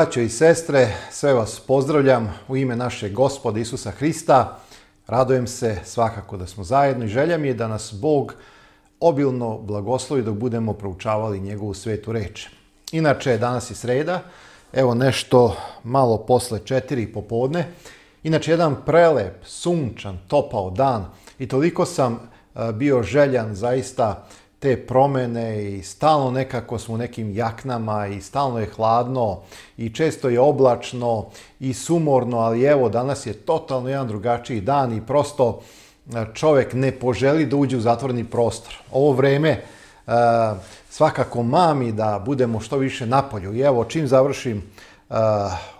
braćo i sestre, sve vas pozdravljam u ime našeg gospoda Isusa Hrista. Radojem se svakako da smo zajedno i želja mi je da nas Bog obilno blagoslovi dok budemo proučavali njegovu svetu reč. Inače, danas je sreda, evo nešto malo posle četiri popodne. Inače, jedan prelep, sunčan, topao dan i toliko sam e, bio željan zaista te promene i stalno nekako smo u nekim jaknama i stalno je hladno i često je oblačno i sumorno, ali evo danas je totalno jedan drugačiji dan i prosto e, čovjek ne poželi da uđe u zatvorni prostor. Ovo vreme uh, svakako mami da budemo što više napolju. I evo, čim završim uh,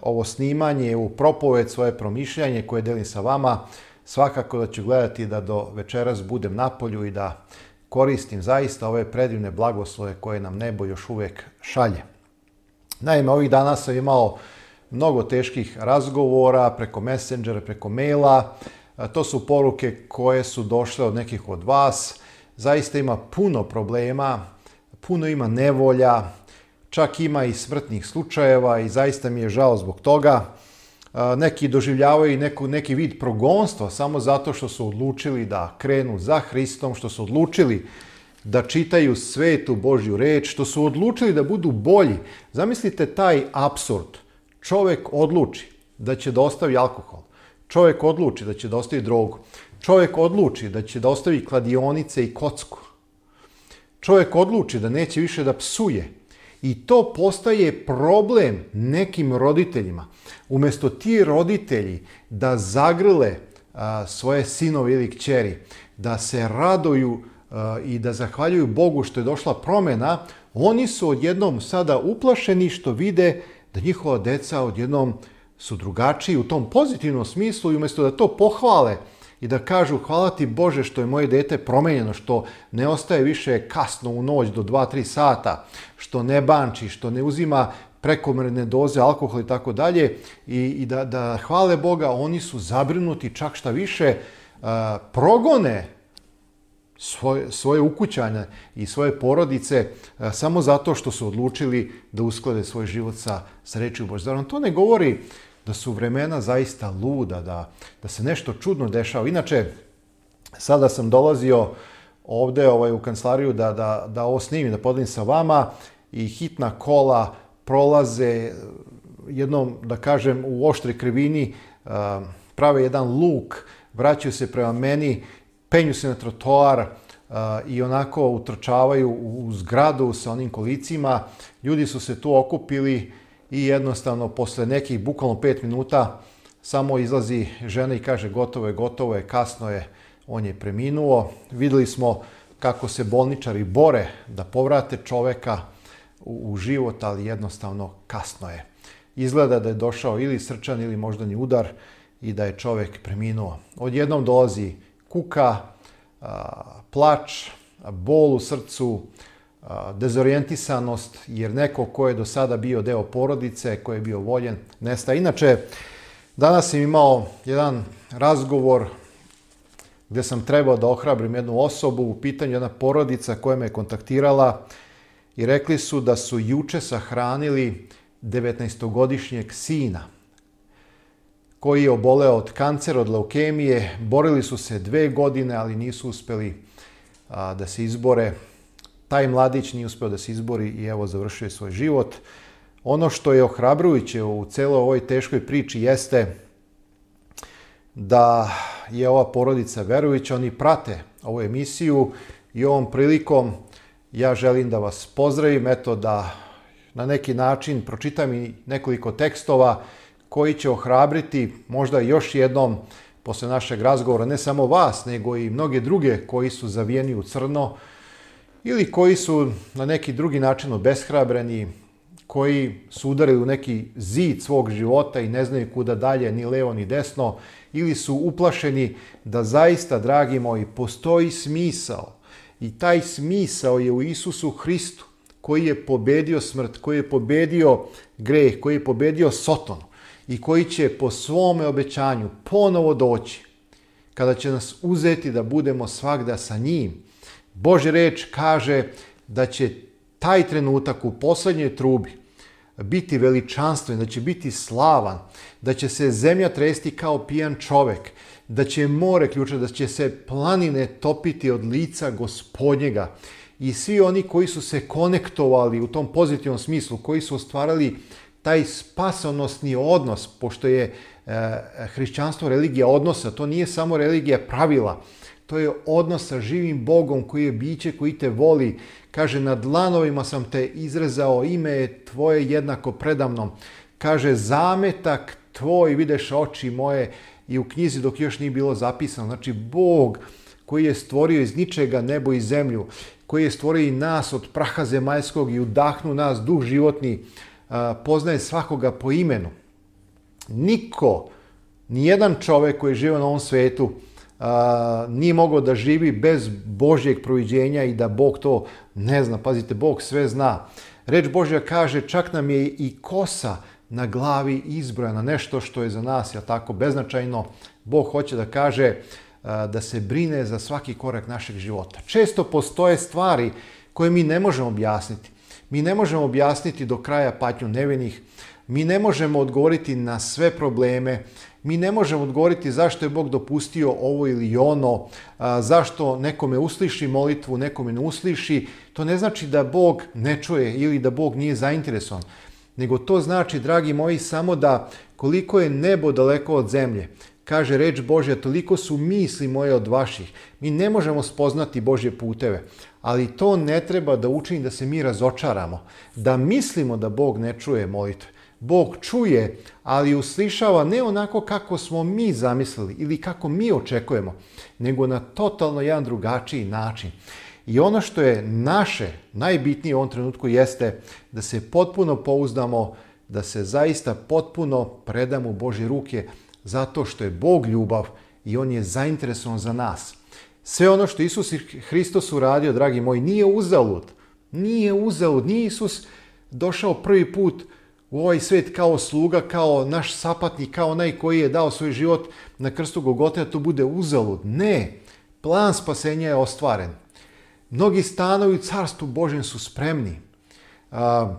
ovo snimanje, u propoved, svoje promišljanje koje delim sa vama, svakako da ću gledati da do večeras budem napolju i da koristim zaista ove predivne blagoslove koje nam nebo još uvek šalje. Naime, ovih dana sam imao mnogo teških razgovora preko Messengera, preko maila. To su poruke koje su došle od nekih od vas. Zaista ima puno problema, puno ima nevolja, čak ima i smrtnih slučajeva i zaista mi je žao zbog toga neki doživljavaju neku, neki vid progonstva samo zato što su odlučili da krenu za Hristom, što su odlučili da čitaju svetu Božju reč, što su odlučili da budu bolji. Zamislite taj absurd. Čovek odluči da će da ostavi alkohol. Čovek odluči da će da ostavi drogu. Čovek odluči da će da ostavi kladionice i kocku. Čovek odluči da neće više da psuje I to postaje problem nekim roditeljima. Umesto ti roditelji da zagrle a, svoje sinove ili kćeri, da se raduju a, i da zahvaljuju Bogu što je došla promena, oni su odjednom sada uplašeni što vide da njihova deca odjednom su drugačiji u tom pozitivnom smislu i umesto da to pohvale, i da kažu hvala ti Bože što je moje dete promenjeno, što ne ostaje više kasno u noć do 2-3 sata, što ne banči, što ne uzima prekomerne doze alkohola i tako dalje i da, da hvale Boga, oni su zabrinuti čak šta više, a, e, progone svoje, svoje ukućanja i svoje porodice a, e, samo zato što su odlučili da usklade svoj život sa, sa rečju Božja. Zar to ne govori da su vremena zaista luda, da, da se nešto čudno dešava. Inače, sada sam dolazio ovde ovaj, u kancelariju da, da, da ovo snimim, da podelim sa vama i hitna kola prolaze jednom, da kažem, u oštre krivini, eh, prave jedan luk, vraćaju se prema meni, penju se na trotoar, eh, i onako utrčavaju u zgradu sa onim kolicima. Ljudi su se tu okupili, i jednostavno posle nekih bukvalno 5 minuta samo izlazi žena i kaže gotovo je, gotovo je, kasno je, on je preminuo. Videli smo kako se bolničari bore da povrate čoveka u, u život, ali jednostavno kasno je. Izgleda da je došao ili srčan ili moždani udar i da je čovek preminuo. Odjednom dolazi kuka, plač, bol u srcu, dezorijentisanost, jer neko ko je do sada bio deo porodice, ko je bio voljen, nestaje. Inače, danas sam imao jedan razgovor gde sam trebao da ohrabrim jednu osobu, u pitanju jedna porodica koja me je kontaktirala i rekli su da su juče sahranili 19-godišnjeg sina koji je oboleo od kancera, od leukemije. Borili su se dve godine, ali nisu uspeli a, da se izbore taj mladić nije uspeo da se izbori i evo završio je svoj život. Ono što je ohrabrujuće u celoj ovoj teškoj priči jeste da je ova porodica Verović, oni prate ovu emisiju i ovom prilikom ja želim da vas pozdravim, eto da na neki način pročitam i nekoliko tekstova koji će ohrabriti možda još jednom posle našeg razgovora ne samo vas, nego i mnoge druge koji su zavijeni u crno, ili koji su na neki drugi način obeshrabreni, koji su udarili u neki zid svog života i ne znaju kuda dalje, ni levo ni desno, ili su uplašeni da zaista, dragi moji, postoji smisao. I taj smisao je u Isusu Hristu koji je pobedio smrt, koji je pobedio greh, koji je pobedio Sotonu i koji će po svome obećanju ponovo doći kada će nas uzeti da budemo svakda sa njim Božja reč kaže da će taj trenutak u poslednjoj trubi biti veličanstven, da će biti slavan, da će se zemlja tresti kao pijan čovek, da će more ključati, da će se planine topiti od lica gospodnjega. I svi oni koji su se konektovali u tom pozitivnom smislu, koji su ostvarali taj spasonosni odnos, pošto je e, hrišćanstvo religija odnosa, to nije samo religija pravila, To je odnos sa živim Bogom koji je biće, koji te voli. Kaže, na dlanovima sam te izrezao, ime je tvoje jednako predamnom. Kaže, zametak tvoj videš oči moje i u knjizi dok još nije bilo zapisano. Znači, Bog koji je stvorio iz ničega nebo i zemlju, koji je stvorio i nas od praha zemaljskog i udahnu nas duh životni, poznaje svakoga po imenu. Niko, nijedan čovek koji živa na ovom svetu, a, nije mogao da živi bez Božjeg proviđenja i da Bog to ne zna. Pazite, Bog sve zna. Reč Božja kaže, čak nam je i kosa na glavi izbrojana, nešto što je za nas, ja tako, beznačajno. Bog hoće da kaže da se brine za svaki korak našeg života. Često postoje stvari koje mi ne možemo objasniti. Mi ne možemo objasniti do kraja patnju nevinih, mi ne možemo odgovoriti na sve probleme, mi ne možemo odgovoriti zašto je Bog dopustio ovo ili ono, zašto nekome usliši molitvu, nekome ne usliši. To ne znači da Bog ne čuje ili da Bog nije zainteresovan, nego to znači, dragi moji, samo da koliko je nebo daleko od zemlje, kaže reč Božja, toliko su misli moje od vaših. Mi ne možemo spoznati Božje puteve, ali to ne treba da učini da se mi razočaramo, da mislimo da Bog ne čuje molitve. Bog čuje, ali uslišava ne onako kako smo mi zamislili ili kako mi očekujemo, nego na totalno jedan drugačiji način. I ono što je naše najbitnije u ovom trenutku jeste da se potpuno pouzdamo, da se zaista potpuno predamo Božje ruke, zato što je Bog ljubav i On je zainteresovan za nas. Sve ono što Isus Hristos uradio, dragi moji, nije uzalud. Nije uzalud. Nije Isus došao prvi put u ovaj svet kao sluga, kao naš sapatnik, kao onaj koji je dao svoj život na krstu Gogote, da to bude uzalud. Ne, plan spasenja je ostvaren. Mnogi stanovi u carstvu Božem su spremni. A,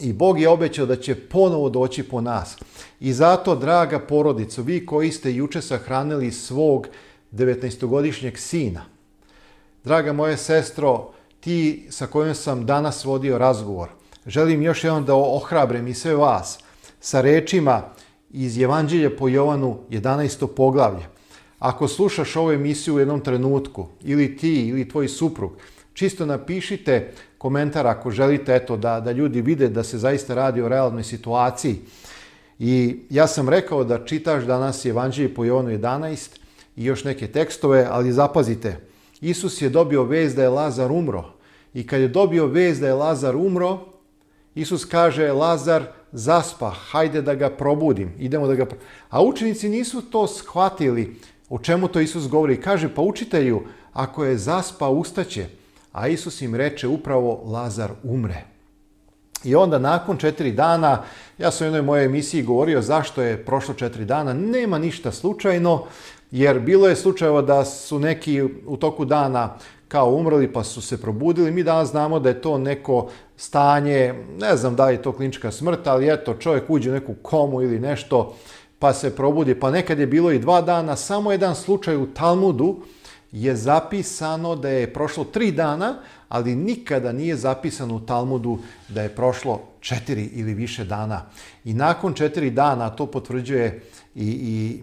I Bog je obećao da će ponovo doći po nas. I zato, draga porodico, vi koji ste juče sahranili svog 19-godišnjeg sina, draga moja sestro, ti sa kojom sam danas vodio razgovor – želim još jednom da ohrabrem i sve vas sa rečima iz Evanđelja po Jovanu 11. poglavlje. Ako slušaš ovu emisiju u jednom trenutku, ili ti, ili tvoj suprug, čisto napišite komentar ako želite eto, da, da ljudi vide da se zaista radi o realnoj situaciji. I ja sam rekao da čitaš danas Evanđelje po Jovanu 11 i još neke tekstove, ali zapazite, Isus je dobio vez da je Lazar umro. I kad je dobio vez da je Lazar umro, Isus kaže, Lazar zaspa, hajde da ga probudim, idemo da ga... A učenici nisu to shvatili, o čemu to Isus govori. Kaže, pa učitelju, ako je zaspa, ustaće. A Isus im reče, upravo Lazar umre. I onda nakon četiri dana, ja sam u jednoj mojoj emisiji govorio zašto je prošlo četiri dana, nema ništa slučajno, jer bilo je slučajeva da su neki u toku dana kao umrli pa su se probudili. Mi danas znamo da je to neko stanje, ne znam da li je to klinička smrt, ali eto, čovjek uđe u neku komu ili nešto, pa se probudi, pa nekad je bilo i dva dana, samo jedan slučaj u Talmudu je zapisano da je prošlo tri dana, ali nikada nije zapisano u Talmudu da je prošlo četiri ili više dana. I nakon četiri dana, to potvrđuje i, i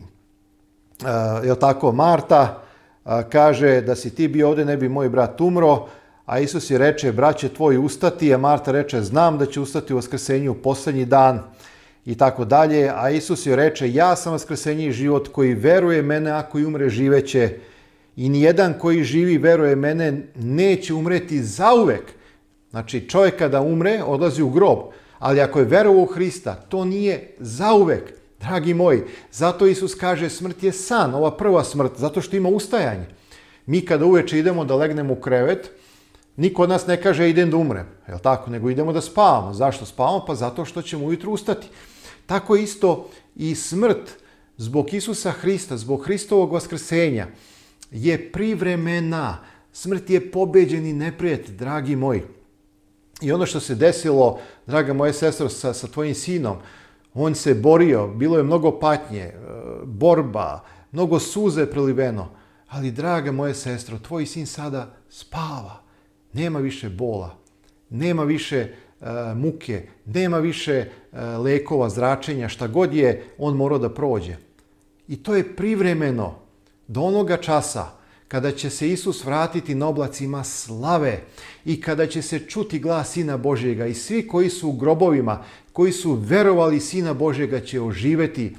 e, je tako, Marta, a, kaže da si ti bio ovde, ne bi moj brat umro, A Isus je reče, braće tvoji ustati, a Marta reče, znam da će ustati u vaskrsenju u poslednji dan i tako dalje. A Isus je reče, ja sam vaskrsenje i život koji veruje mene, ako i umre živeće. I nijedan koji živi veruje mene neće umreti zauvek. Znači, čovjek kada umre, odlazi u grob. Ali ako je verovao u Hrista, to nije zauvek, dragi moji. Zato Isus kaže, smrt je san, ova prva smrt, zato što ima ustajanje. Mi kada uveče idemo da legnemo u krevet, Niko od nas ne kaže idem da umrem, jel tako, nego idemo da spavamo. Zašto spavamo? Pa zato što ćemo ujutru ustati. Tako isto i smrt zbog Isusa Hrista, zbog Hristovog vaskrsenja je privremena. Smrt je pobeđeni neprijatelj, dragi moji. I ono što se desilo, draga moja sestra, sa, sa tvojim sinom, on se borio, bilo je mnogo patnje, e, borba, mnogo suze preliveno. Ali, draga moja sestro, tvoj sin sada spava. Nema više bola, nema više uh, muke, nema više uh, lekova, zračenja, šta god je on mora da prođe. I to je privremeno do onoga časa kada će se Isus vratiti na oblacima slave i kada će se čuti glas Sina Božjega i svi koji su u grobovima, koji su verovali Sina Božjega će oživeti.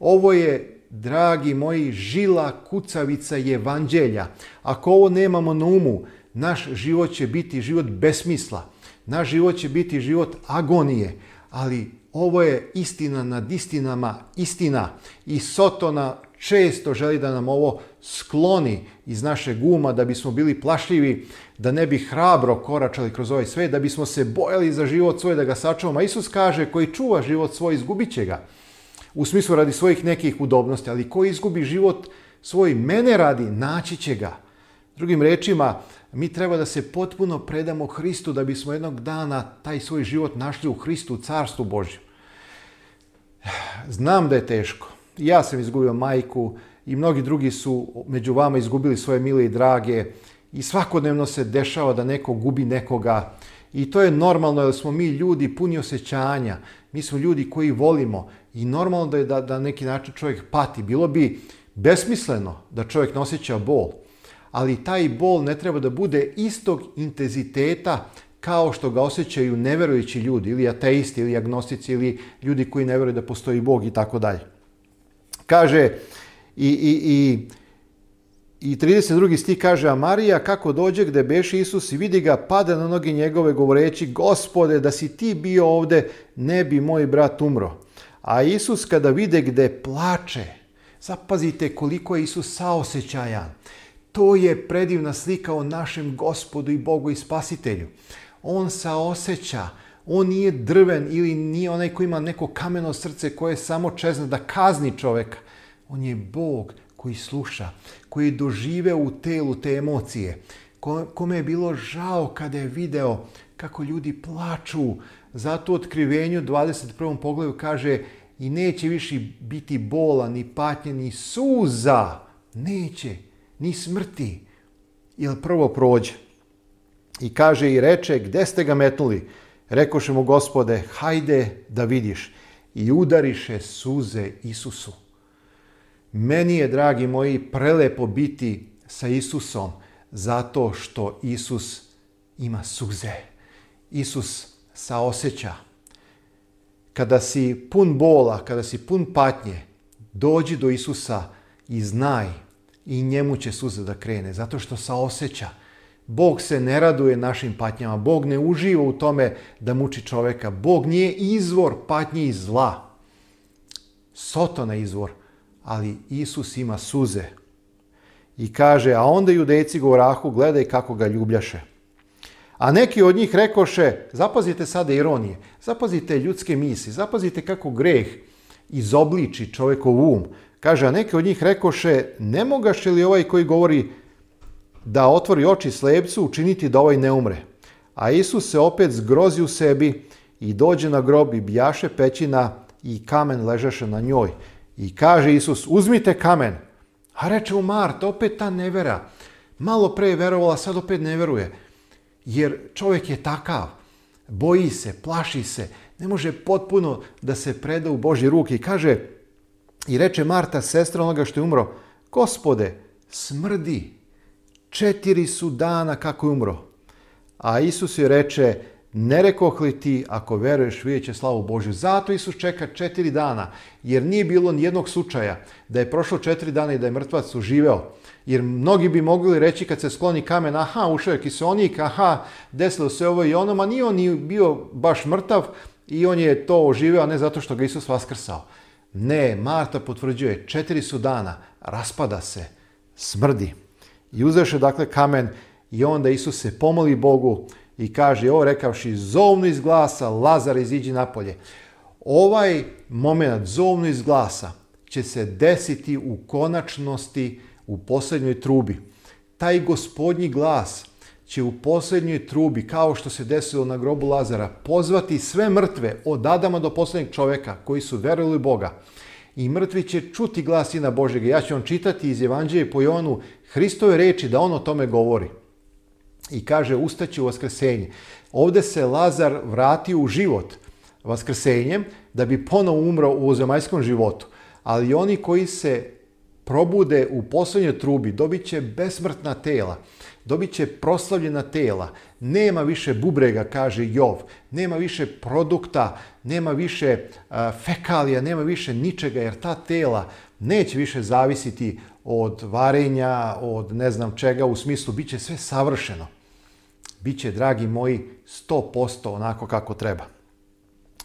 Ovo je, dragi moji, žila kucavica evanđelja. Ako ovo nemamo na umu, naš život će biti život besmisla. Naš život će biti život agonije, ali ovo je istina nad istinama, istina. I Sotona često želi da nam ovo skloni iz naše uma, da bismo bili plašljivi, da ne bi hrabro koračali kroz ovaj svet, da bismo se bojali za život svoj, da ga sačuvamo. A Isus kaže, koji čuva život svoj, izgubit će ga. U smislu radi svojih nekih udobnosti, ali koji izgubi život svoj, mene radi, naći će ga. Drugim rečima, Mi treba da se potpuno predamo Hristu da bismo jednog dana taj svoj život našli u Hristu, u Carstvu Božjem. Znam da je teško. Ja sam izgubio majku i mnogi drugi su među vama izgubili svoje mile i drage i svakodnevno se dešava da neko gubi nekoga i to je normalno jer smo mi ljudi puni osjećanja, mi smo ljudi koji volimo i normalno da je da, da neki način čovjek pati. Bilo bi besmisleno da čovjek ne osjeća bol ali taj bol ne treba da bude istog intenziteta kao što ga osjećaju neverujući ljudi ili ateisti ili agnostici ili ljudi koji ne veruju da postoji Bog i tako dalje. Kaže i, i, i i 32. stih kaže, a Marija kako dođe gde beše Isus i vidi ga, pada na noge njegove govoreći, gospode, da si ti bio ovde, ne bi moj brat umro. A Isus kada vide gde plače, zapazite koliko je Isus saosećajan. To je predivna slika o našem gospodu i Bogu i spasitelju. On saoseća, on nije drven ili nije onaj koji ima neko kameno srce koje samo čezne da kazni čoveka. On je Bog koji sluša, koji dožive u telu te emocije, kome je bilo žao kada je video kako ljudi plaču. Zato u otkrivenju 21. pogledu kaže i neće više biti bola, ni patnje, ni suza. Neće, ni smrti, jer prvo prođe. I kaže i reče, gde ste ga metnuli? Rekoše mu gospode, hajde da vidiš. I udariše suze Isusu. Meni je, dragi moji, prelepo biti sa Isusom, zato što Isus ima suze. Isus saoseća. Kada si pun bola, kada si pun patnje, dođi do Isusa i znaj i njemu će suze da krene, zato što saoseća. Bog se ne raduje našim patnjama, Bog ne uživa u tome da muči čoveka. Bog nije izvor patnje i zla. Sotona izvor, ali Isus ima suze. I kaže, a onda judejci govorahu, gledaj kako ga ljubljaše. A neki od njih rekoše, zapazite sada ironije, zapazite ljudske misli, zapazite kako greh izobliči čovekov um, Kaže, a neke od njih rekoše, ne mogaše li ovaj koji govori da otvori oči slepcu učiniti da ovaj ne umre? A Isus se opet zgrozi u sebi i dođe na grob i bijaše pećina i kamen ležaše na njoj. I kaže Isus, uzmite kamen. A reče u Marta, opet ta nevera. Malo pre je verovala, sad opet ne veruje. Jer čovek je takav. Boji se, plaši se, ne može potpuno da se preda u Božje ruke. I kaže, I reče Marta, sestra onoga što je umro, gospode, smrdi, četiri su dana kako je umro. A Isus joj reče, ne rekoh li ti, ako veruješ, vidjet će slavu Božju. Zato Isus čeka četiri dana, jer nije bilo ni jednog slučaja da je prošlo četiri dana i da je mrtvac uživeo. Jer mnogi bi mogli reći kad se skloni kamen, aha, ušao je kisonik, aha, desilo se ovo i ono, ma nije on bio baš mrtav i on je to oživeo, a ne zato što ga Isus vaskrsao. Ne, Marta potvrđuje, četiri su dana, raspada se, smrdi. I uzeše dakle kamen i onda Isus se pomoli Bogu i kaže, ovo rekavši, zovnu iz glasa, Lazar iziđi napolje. Ovaj moment, zovnu iz glasa, će se desiti u konačnosti u poslednjoj trubi. Taj gospodnji glas će u poslednjoj trubi, kao što se desilo na grobu Lazara, pozvati sve mrtve od Adama do poslednjeg čoveka koji su verovali Boga. I mrtvi će čuti glas Sina Božega. Ja ću vam čitati iz Evanđelje po Jovanu Hristove reči da on o tome govori. I kaže, ustaće u vaskrsenje. Ovde se Lazar vratio u život vaskrsenjem da bi ponovo umro u zemaljskom životu. Ali oni koji se probude u posljednjoj trubi dobit će besmrtna tela dobit će proslavljena tela. Nema više bubrega, kaže Jov, nema više produkta, nema više e, fekalija, nema više ničega, jer ta tela neće više zavisiti od varenja, od ne znam čega, u smislu bit će sve savršeno. Biće, dragi moji, 100% onako kako treba.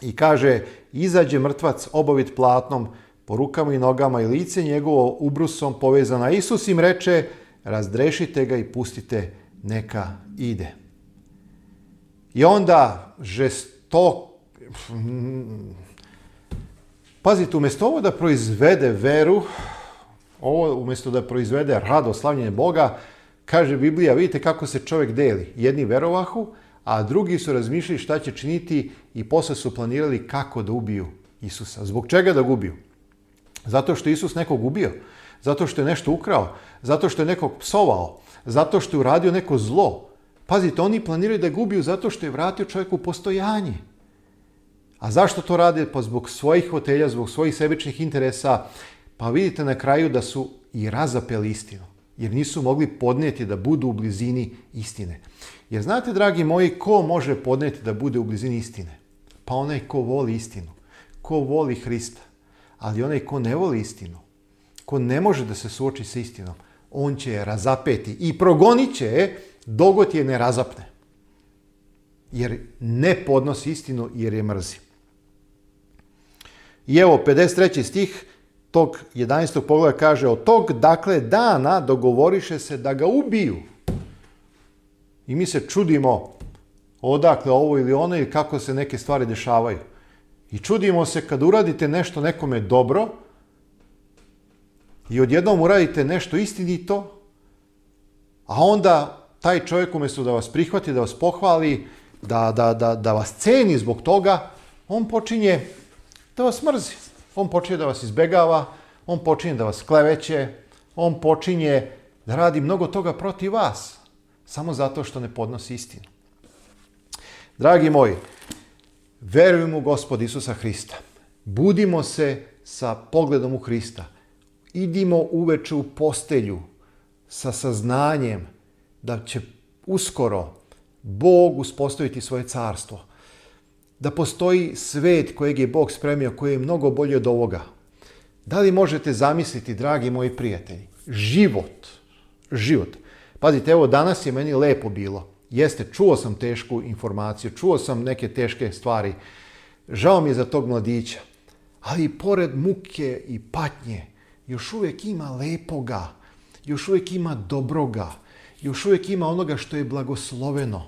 I kaže, izađe mrtvac obavit platnom po rukama i nogama i lice njegovo ubrusom povezano. Isus im reče, razdrešite ga i pustite neka ide. I onda žestok... Pazite, umjesto ovo da proizvede veru, ovo umjesto da proizvede rado slavljenje Boga, kaže Biblija, vidite kako se čovjek deli. Jedni verovahu, a drugi su razmišljali šta će činiti i posle su planirali kako da ubiju Isusa. Zbog čega da gubiju? Zato što Isus nekog ubio zato što je nešto ukrao, zato što je nekog psovao, zato što je uradio neko zlo. Pazite, oni planiraju da ga ubiju zato što je vratio čovjeku postojanje. A zašto to rade? Pa zbog svojih hotelja, zbog svojih sebičnih interesa. Pa vidite na kraju da su i razapeli istinu. Jer nisu mogli podnijeti da budu u blizini istine. Jer znate, dragi moji, ko može podnijeti da bude u blizini istine? Pa onaj ko voli istinu. Ko voli Hrista. Ali onaj ko ne voli istinu, ko ne može da se suoči sa istinom, on će je razapeti i progonit će je dogod je ne razapne. Jer ne podnosi istinu jer je mrzi. I evo, 53. stih tog 11. pogleda kaže od tog dakle dana dogovoriše se da ga ubiju. I mi se čudimo odakle ovo ili ono i kako se neke stvari dešavaju. I čudimo se kad uradite nešto nekome dobro, i odjednom uradite nešto istinito, a onda taj čovjek umjesto da vas prihvati, da vas pohvali, da, da, da, da vas ceni zbog toga, on počinje da vas mrzi. On počinje da vas izbegava, on počinje da vas kleveće, on počinje da radi mnogo toga protiv vas, samo zato što ne podnosi istinu. Dragi moji, verujemo u Gospod Isusa Hrista. Budimo se sa pogledom u Hrista idimo uveče u postelju sa saznanjem da će uskoro Bog uspostaviti svoje carstvo. Da postoji svet kojeg je Bog spremio, koji je mnogo bolji od ovoga. Da li možete zamisliti, dragi moji prijatelji, život, život. Pazite, evo danas je meni lepo bilo. Jeste, čuo sam tešku informaciju, čuo sam neke teške stvari. Žao mi je za tog mladića. Ali i pored muke i patnje, još uvijek ima lepoga, još uvijek ima dobroga, još uvijek ima onoga što je blagosloveno,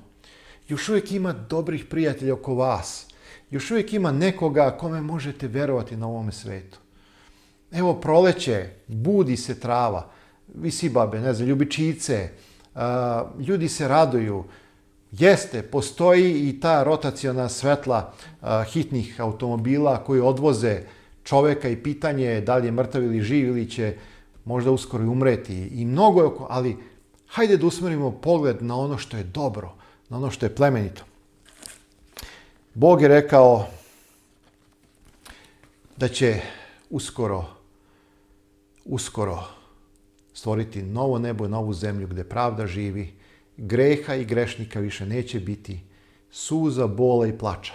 još uvijek ima dobrih prijatelja oko vas, još uvijek ima nekoga kome možete vjerovati na ovome svetu. Evo proleće, budi se trava, visi babe, ne znam, ljubičice, ljudi se raduju, Jeste, postoji i ta rotacijona svetla hitnih automobila koji odvoze čoveka i pitanje je da li je mrtav ili živ ili će možda uskoro i umreti i mnogo je oko, ali hajde da usmerimo pogled na ono što je dobro, na ono što je plemenito. Bog je rekao da će uskoro, uskoro stvoriti novo nebo, novu zemlju gde pravda živi, greha i grešnika više neće biti, suza, bola i plača.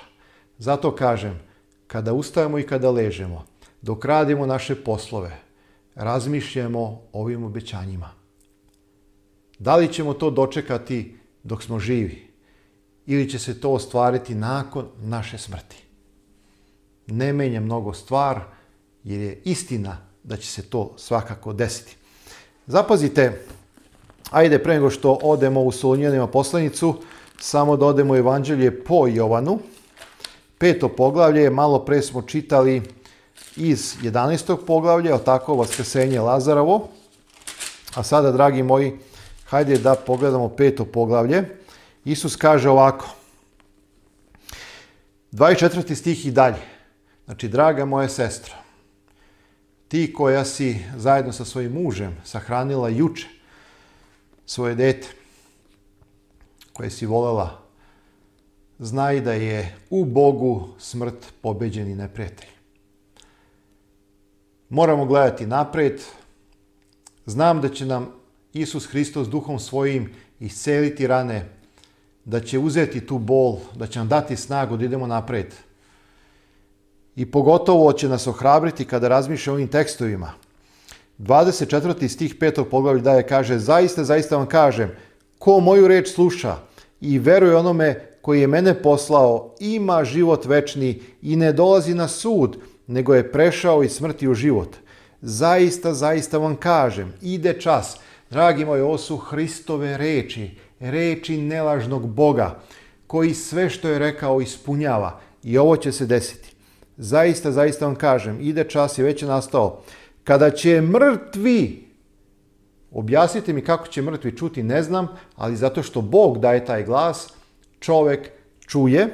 Zato kažem, kada ustajemo i kada ležemo, dok radimo naše poslove, razmišljamo ovim obećanjima. Da li ćemo to dočekati dok smo živi ili će se to ostvariti nakon naše smrti? Ne menja mnogo stvar jer je istina da će se to svakako desiti. Zapazite, ajde pre nego što odemo u Solunjanima poslanicu, samo da odemo u Evanđelje po Jovanu, Peto poglavlje, malo pre smo čitali iz 11. poglavlja, o tako vaskrsenje Lazarovo. A sada, dragi moji, hajde da pogledamo peto poglavlje. Isus kaže ovako, 24. stih i dalje. Znači, draga moja sestra, ti koja si zajedno sa svojim mužem sahranila juče svoje dete, koje si volela znaj da je u Bogu smrt pobeđeni neprijatelj. Moramo gledati napred. Znam da će nam Isus Hristos duhom svojim isceliti rane, da će uzeti tu bol, da će nam dati snagu da idemo napred. I pogotovo će nas ohrabriti kada razmišlja o ovim tekstovima. 24. stih 5. poglavlja daje kaže Zaista, zaista vam kažem, ko moju reč sluša i veruje onome koji je mene poslao ima život večni i ne dolazi na sud, nego je prešao iz smrti u život. Zaista, zaista vam kažem, ide čas. Dragi moji, ovo su Hristove reči, reči nelažnog Boga, koji sve što je rekao ispunjava. I ovo će se desiti. Zaista, zaista vam kažem, ide čas i već je nastao. Kada će mrtvi, objasnite mi kako će mrtvi čuti, ne znam, ali zato što Bog daje taj glas, čovek čuje.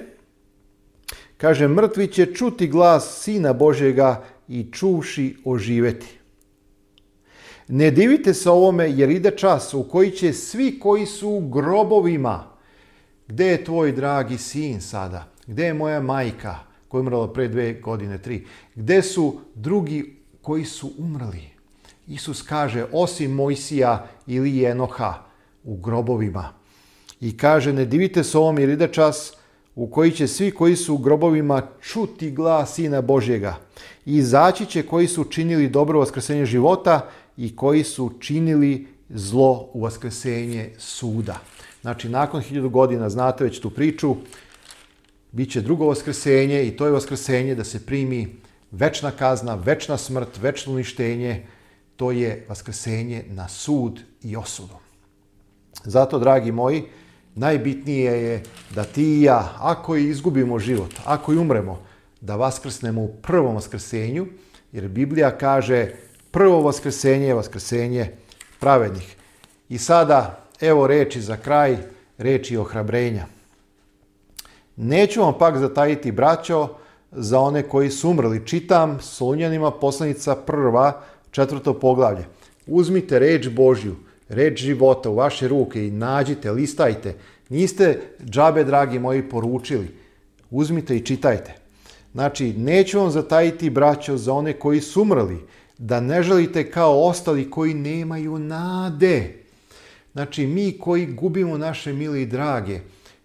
Kaže, mrtvi će čuti glas Sina Božjega i čuvši oživeti. Ne divite se ovome jer ide čas u koji će svi koji su u grobovima, gde je tvoj dragi sin sada, gde je moja majka koja je umrla pre dve godine, tri, gde su drugi koji su umrli. Isus kaže, osim Mojsija ili Enoha, u grobovima i kaže ne divite se ovom jer ide čas u koji će svi koji su u grobovima čuti glas Sina Božjega i izaći će koji su činili dobro vaskrsenje života i koji su činili zlo u vaskrsenje suda. Znači, nakon hiljadu godina, znate već tu priču, bit će drugo vaskrsenje i to je vaskrsenje da se primi večna kazna, večna smrt, večno uništenje, to je vaskrsenje na sud i osudom. Zato, dragi moji, Najbitnije je da ti i ja, ako i izgubimo život, ako i umremo, da vaskrsnemo u prvom vaskrsenju, jer Biblija kaže prvo vaskrsenje je vaskrsenje pravednih. I sada, evo reči za kraj, reči ohrabrenja. Neću vam pak zatajiti, braćo, za one koji su umrli. Čitam Solunjanima poslanica prva, četvrto poglavlje. Uzmite reč Božju, reč života u vaše ruke i nađite, listajte. Niste džabe, dragi moji, poručili. Uzmite i čitajte. Znači, neću vam zatajiti, braćo, za one koji su umrli, da ne želite kao ostali koji nemaju nade. Znači, mi koji gubimo naše mili i drage,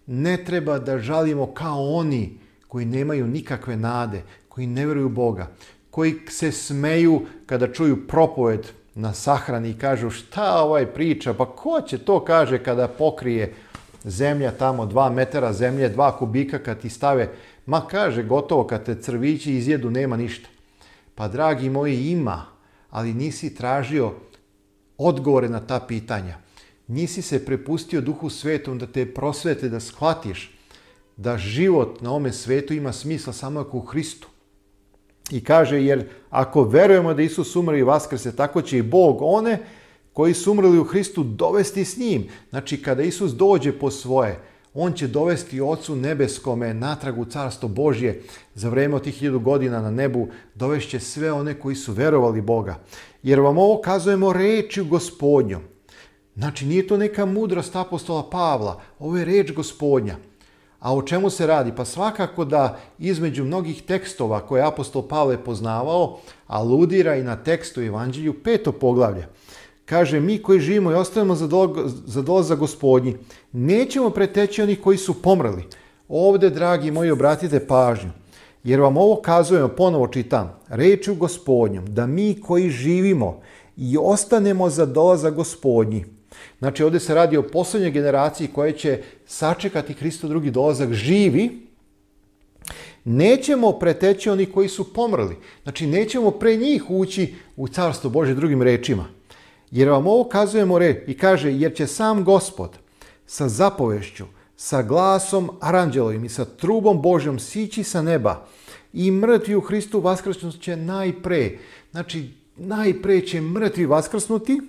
ne treba da žalimo kao oni koji nemaju nikakve nade, koji ne veruju Boga, koji se smeju kada čuju propoved na sahrani i kažu šta ovaj priča, pa ko će to kaže kada pokrije zemlja tamo, dva metara zemlje, dva kubika kad ti stave, ma kaže gotovo kad te crvići izjedu nema ništa. Pa dragi moji ima, ali nisi tražio odgovore na ta pitanja. Nisi se prepustio duhu svetom da te prosvete, da shvatiš da život na ome svetu ima smisla samo ako u Hristu. I kaže, jer ako verujemo da Isus umre i vaskrse, tako će i Bog one koji su umrli u Hristu dovesti s njim. Znači, kada Isus dođe po svoje, on će dovesti Ocu nebeskome natrag u Carstvo Božje za vrijeme od tih hiljadu godina na nebu, dovešće sve one koji su verovali Boga. Jer vam ovo kazujemo reči gospodnjom. Znači, nije to neka mudrost apostola Pavla, ovo je reč gospodnja. A o čemu se radi? Pa svakako da između mnogih tekstova koje apostol Pavle poznavao, aludira i na tekstu Evanđelju peto poglavlje. Kaže, mi koji živimo i ostajemo za, do, za dolazak gospodnji, nećemo preteći onih koji su pomrli. Ovde, dragi moji, obratite pažnju. Jer vam ovo kazujemo, ponovo čitam, reču gospodnjom, da mi koji živimo i ostanemo za dolazak gospodnji, Znači, ovde se radi o poslednjoj generaciji koja će sačekati Hristo drugi dolazak živi, nećemo preteći oni koji su pomrli. Znači, nećemo pre njih ući u carstvo Bože drugim rečima. Jer vam ovo kazujemo red i kaže, jer će sam gospod sa zapovešću, sa glasom aranđelovim i sa trubom Božjom sići sa neba i mrtvi u Hristu vaskrsnut će najpre. Znači, najpre će mrtvi vaskrsnuti,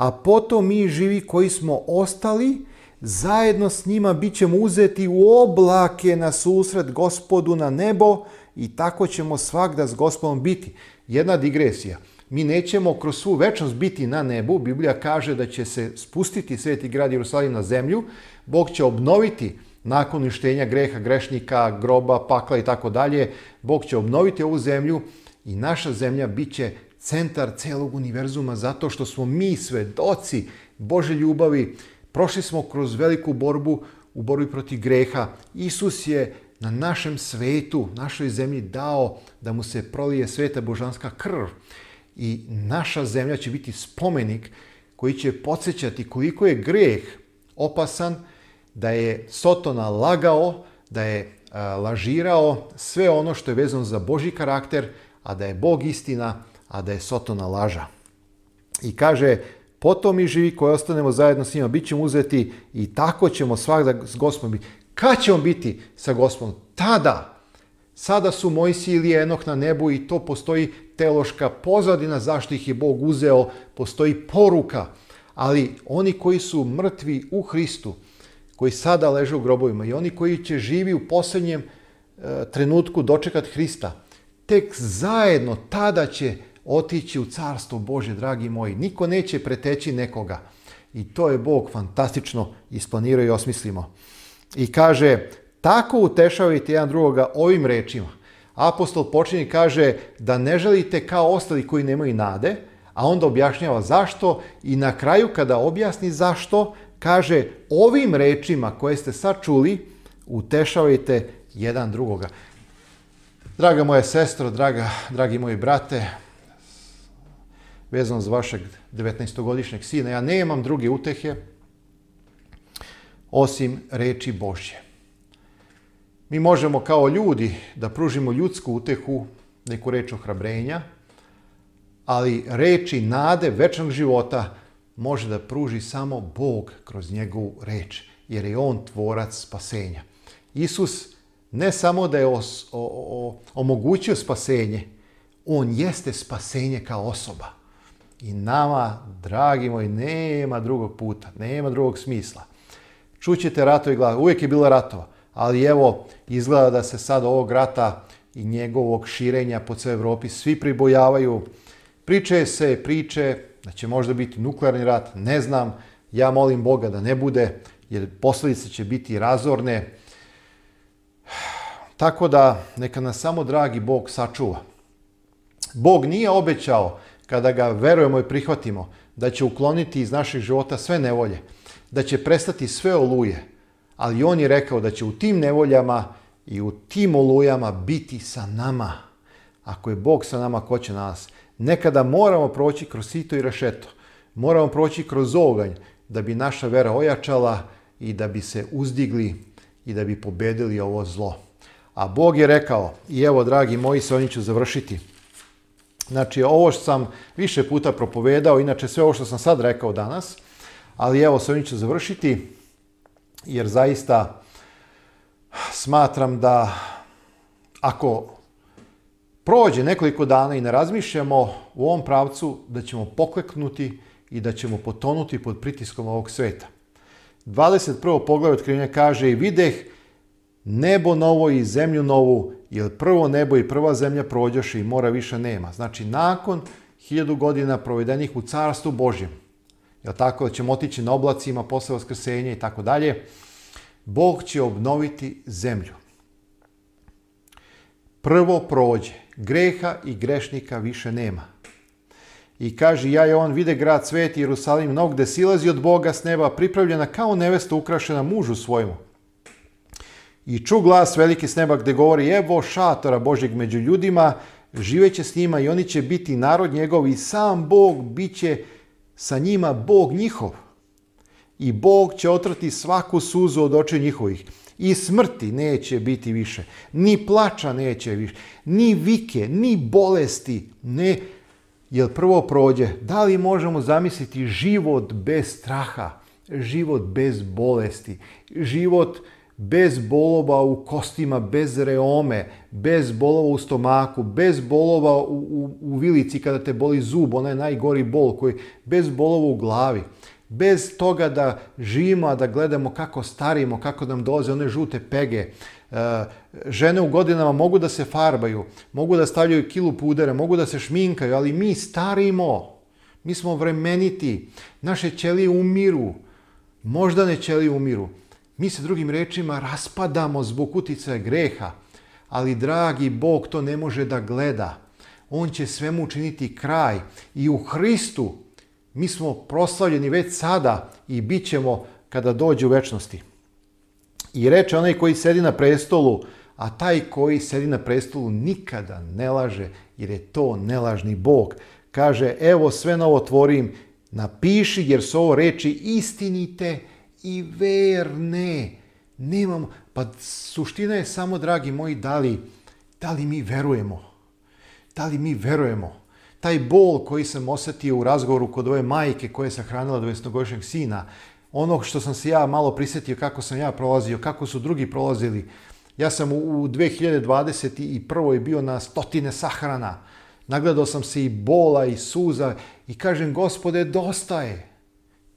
a potom mi živi koji smo ostali, zajedno s njima bit ćemo uzeti u oblake na susret gospodu na nebo i tako ćemo svakda s gospodom biti. Jedna digresija. Mi nećemo kroz svu večnost biti na nebu. Biblija kaže da će se spustiti sveti grad Jerusalim na zemlju. Bog će obnoviti nakon uništenja greha, grešnika, groba, pakla i tako dalje. Bog će obnoviti ovu zemlju i naša zemlja bit će centar celog univerzuma zato što smo mi svedoci Bože ljubavi. Prošli smo kroz veliku borbu u borbi protiv greha. Isus je na našem svetu, našoj zemlji dao da mu se prolije sveta božanska krv i naša zemlja će biti spomenik koji će podsjećati koliko je greh opasan, da je Sotona lagao, da je lažirao sve ono što je vezano za Boži karakter, a da je Bog istina a da je Sotona laža. I kaže, potom mi živi koji ostanemo zajedno s njima, bit ćemo uzeti i tako ćemo svakda s gospom biti. Kad ćemo biti sa gospom? Tada! Sada su Mojsi ili Enok na nebu i to postoji teloška pozadina zašto ih je Bog uzeo, postoji poruka. Ali oni koji su mrtvi u Hristu, koji sada leže u grobovima i oni koji će živi u posljednjem e, trenutku dočekat Hrista, tek zajedno tada će otići u carstvo Bože, dragi moji. Niko neće preteći nekoga. I to je Bog fantastično isplanirao i osmislimo. I kaže, tako utešavajte jedan drugoga ovim rečima. Apostol počinje kaže da ne želite kao ostali koji nemaju nade, a onda objašnjava zašto i na kraju kada objasni zašto, kaže ovim rečima koje ste sad čuli, utešavajte jedan drugoga. Draga moja sestro, draga, dragi moji brate, vezan za vašeg 19-godišnjeg sina. Ja nemam druge utehe osim reči Božje. Mi možemo kao ljudi da pružimo ljudsku utehu, neku reč ohrabrenja, ali reči nade večnog života može da pruži samo Bog kroz njegovu reč, jer je On tvorac spasenja. Isus ne samo da je os, o, o, omogućio spasenje, On jeste spasenje kao osoba. I nama, dragi moji, nema drugog puta, nema drugog smisla. Čućete ratovi glave, uvijek je bilo ratova, ali evo, izgleda da se sad ovog rata i njegovog širenja po cijeloj Evropi svi pribojavaju. Priče se, priče da će možda biti nuklearni rat, ne znam, ja molim Boga da ne bude, jer posljedice će biti razorne. Tako da, neka nas samo dragi Bog sačuva. Bog nije obećao kada ga verujemo i prihvatimo, da će ukloniti iz naših života sve nevolje, da će prestati sve oluje, ali on je rekao da će u tim nevoljama i u tim olujama biti sa nama. Ako je Bog sa nama, ko će nas? Nekada moramo proći kroz sito i rešeto. Moramo proći kroz oganj da bi naša vera ojačala i da bi se uzdigli i da bi pobedili ovo zlo. A Bog je rekao, i evo dragi moji, sa ovim ću završiti, Znači, ovo što sam više puta propovedao, inače sve ovo što sam sad rekao danas, ali evo, s ovim ću završiti, jer zaista smatram da ako prođe nekoliko dana i ne razmišljamo u ovom pravcu, da ćemo pokleknuti i da ćemo potonuti pod pritiskom ovog sveta. 21. poglavlje otkrivenja kaže i videh nebo novo i zemlju novu, jer prvo nebo i prva zemlja prođoše i mora više nema. Znači, nakon hiljadu godina provedenih u carstvu Božjem, jel tako, da ćemo otići na oblacima posle vaskrsenja i tako dalje, Bog će obnoviti zemlju. Prvo prođe, greha i grešnika više nema. I kaže, ja je on vide grad sveti Jerusalim, nog gde silazi od Boga s neba, pripravljena kao nevesta ukrašena mužu svojmu. I ču glas veliki s neba gde govori evo šatora Božeg među ljudima, živeće s njima i oni će biti narod njegov i sam Bog bit će sa njima Bog njihov. I Bog će otrati svaku suzu od oče njihovih. I smrti neće biti više, ni plača neće više, ni vike, ni bolesti, ne, jer prvo prođe. Da li možemo zamisliti život bez straha, život bez bolesti, život bez bolova u kostima, bez reome, bez bolova u stomaku, bez bolova u, u, u vilici kada te boli zub, onaj najgori bol, koji, bez bolova u glavi bez toga da živimo, a da gledamo kako starimo, kako nam dolaze one žute pege. E, žene u godinama mogu da se farbaju, mogu da stavljaju kilu pudera, mogu da se šminkaju, ali mi starimo. Mi smo vremeniti. Naše ćelije umiru. Možda ne ćelije umiru, Mi se drugim rečima raspadamo zbog uticaja greha, ali dragi Bog to ne može da gleda. On će svemu učiniti kraj i u Hristu mi smo proslavljeni već sada i bit ćemo kada dođe u večnosti. I reče onaj koji sedi na prestolu, a taj koji sedi na prestolu nikada ne laže, jer je to nelažni Bog. Kaže, evo sve novo tvorim, napiši jer su ovo reči istinite i verne nemamo. Pa suština je samo, dragi moji, da li, da li mi verujemo? Da li mi verujemo? Taj bol koji sam osetio u razgovoru kod ove majke koja je sahranila 20-godišnjeg sina, onog što sam se ja malo prisetio, kako sam ja prolazio, kako su drugi prolazili. Ja sam u 2021. bio na stotine sahrana. Nagledao sam se i bola i suza i kažem, gospode, dosta je.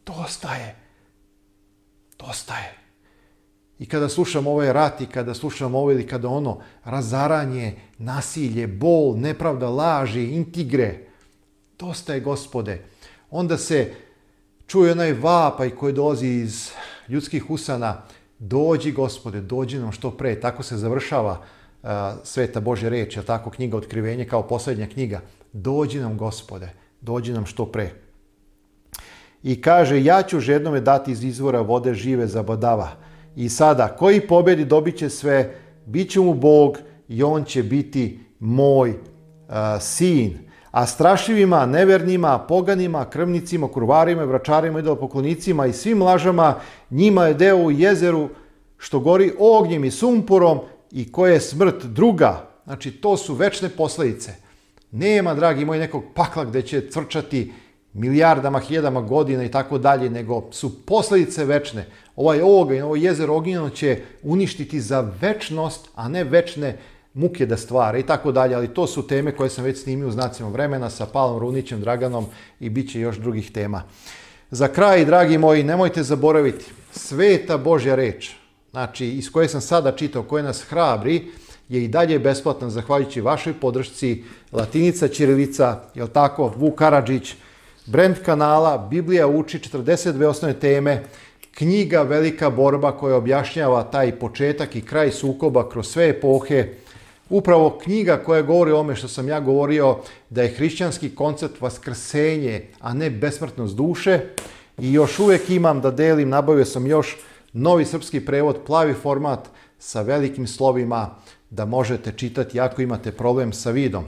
Dosta je dosta I kada slušam ovaj rat i kada slušam ovo ili kada ono, razaranje, nasilje, bol, nepravda, laži, intigre, dosta je gospode. Onda se čuje onaj vapaj koji dolazi iz ljudskih usana, dođi gospode, dođi nam što pre. Tako se završava uh, Sveta Božja reč, tako knjiga Otkrivenje kao poslednja knjiga. Dođi nam gospode, dođi nam što pre i kaže ja ću žednome dati iz izvora vode žive za badava. I sada, koji pobedi dobit će sve, bit će mu Bog i on će biti moj uh, sin. A strašivima, nevernima, poganima, krvnicima, kurvarima, vračarima, idolopoklonicima i svim lažama, njima je deo u jezeru što gori ognjem i sumporom i koje je smrt druga. Znači, to su večne posledice. Nema, dragi moji, nekog pakla gde će crčati milijardama, hiljadama godina i tako dalje, nego su posledice večne. Ovaj i ovo jezero ognjeno će uništiti za večnost, a ne večne muke da stvara i tako dalje, ali to su teme koje sam već snimio u znacima vremena sa Palom Runićem, Draganom i bit će još drugih tema. Za kraj, dragi moji, nemojte zaboraviti, sveta Božja reč, znači iz koje sam sada čitao, koje nas hrabri, je i dalje besplatna zahvaljujući vašoj podršci Latinica, Ćirilica, jel tako, Vuk Karadžić, brand kanala, Biblija uči 42 osnovne teme, knjiga Velika borba koja objašnjava taj početak i kraj sukoba kroz sve epohe, Upravo knjiga koja govori o ome što sam ja govorio, da je hrišćanski koncept vaskrsenje, a ne besmrtnost duše. I još uvek imam da delim, nabavio sam još novi srpski prevod, plavi format sa velikim slovima da možete čitati ako imate problem sa vidom.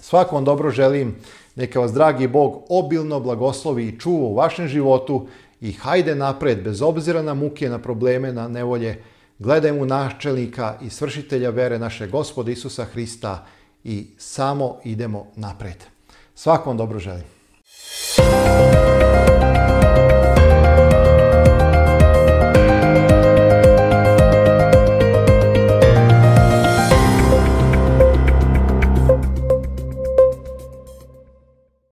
Svakom dobro želim Neka vas dragi Bog obilno blagoslovi i čuva u vašem životu i hajde napred, bez obzira na muke, na probleme, na nevolje, gledajmo načelnika i svršitelja vere naše gospode Isusa Hrista i samo idemo napred. Svakom dobro želim.